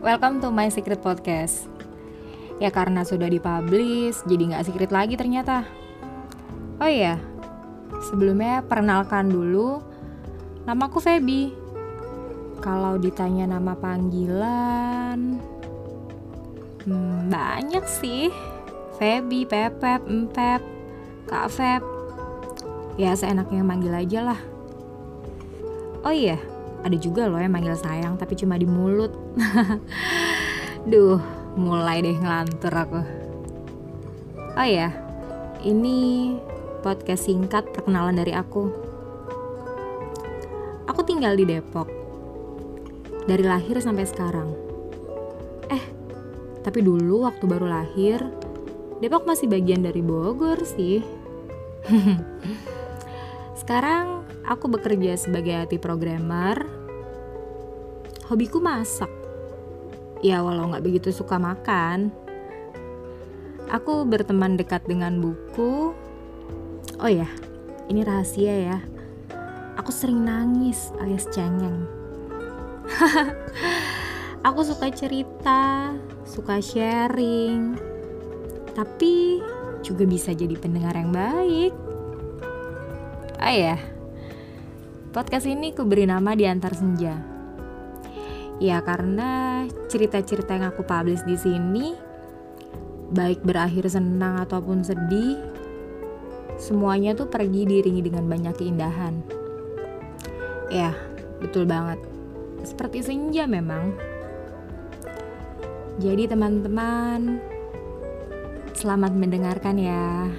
Welcome to my secret podcast. Ya karena sudah dipublish, jadi nggak secret lagi ternyata. Oh iya, sebelumnya perkenalkan dulu, namaku Feby. Kalau ditanya nama panggilan, hmm, banyak sih. Feby, Pepep, Empep, Kak Feb. Ya seenaknya manggil aja lah. Oh iya, ada juga loh yang manggil sayang tapi cuma di mulut. Duh mulai deh ngelantur aku. Oh ya ini podcast singkat perkenalan dari aku. Aku tinggal di Depok. Dari lahir sampai sekarang. Eh tapi dulu waktu baru lahir Depok masih bagian dari Bogor sih. Sekarang aku bekerja sebagai IT programmer. Hobiku masak. Ya walau nggak begitu suka makan. Aku berteman dekat dengan buku. Oh ya, ini rahasia ya. Aku sering nangis alias cengeng. aku suka cerita, suka sharing. Tapi juga bisa jadi pendengar yang baik. Ah ya, Podcast ini ku beri nama di antar senja. Ya karena cerita-cerita yang aku publish di sini baik berakhir senang ataupun sedih, semuanya tuh pergi diringi dengan banyak keindahan. Ya, betul banget. Seperti senja memang. Jadi teman-teman, selamat mendengarkan ya.